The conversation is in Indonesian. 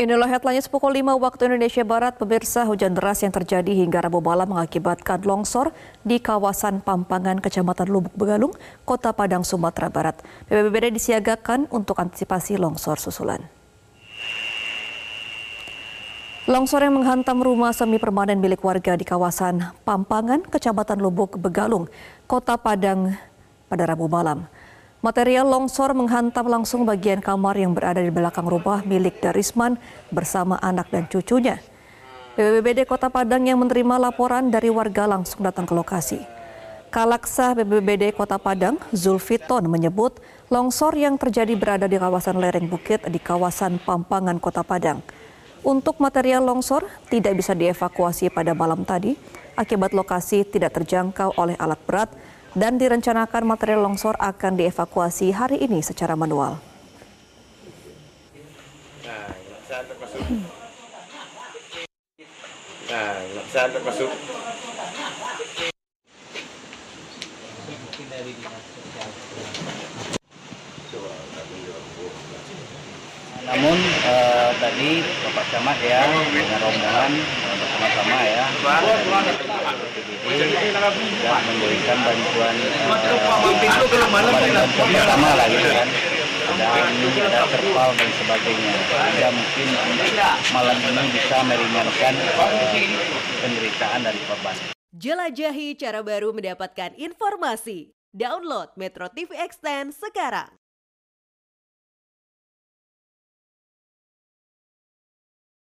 Inilah headline pukul 5 waktu Indonesia Barat. Pemirsa hujan deras yang terjadi hingga Rabu malam mengakibatkan longsor di kawasan Pampangan, Kecamatan Lubuk Begalung, Kota Padang, Sumatera Barat. BPBD disiagakan untuk antisipasi longsor susulan. Longsor yang menghantam rumah semi permanen milik warga di kawasan Pampangan, Kecamatan Lubuk Begalung, Kota Padang pada Rabu malam. Material longsor menghantam langsung bagian kamar yang berada di belakang rumah milik Darisman bersama anak dan cucunya. BPBD Kota Padang yang menerima laporan dari warga langsung datang ke lokasi. Kalaksa BPBD Kota Padang, Zulfiton menyebut longsor yang terjadi berada di kawasan lereng bukit di kawasan Pampangan Kota Padang. Untuk material longsor tidak bisa dievakuasi pada malam tadi akibat lokasi tidak terjangkau oleh alat berat dan direncanakan material longsor akan dievakuasi hari ini secara manual. Nah, saya masuk. Namun eh, tadi Bapak Camat ya dengan rombongan bersama-sama ya sudah memberikan bantuan eh, pertama lah gitu kan dan ada terpal dan sebagainya sehingga mungkin malam ini bisa meringankan penderitaan dari korban. Jelajahi cara baru mendapatkan informasi. Download Metro TV Extend sekarang.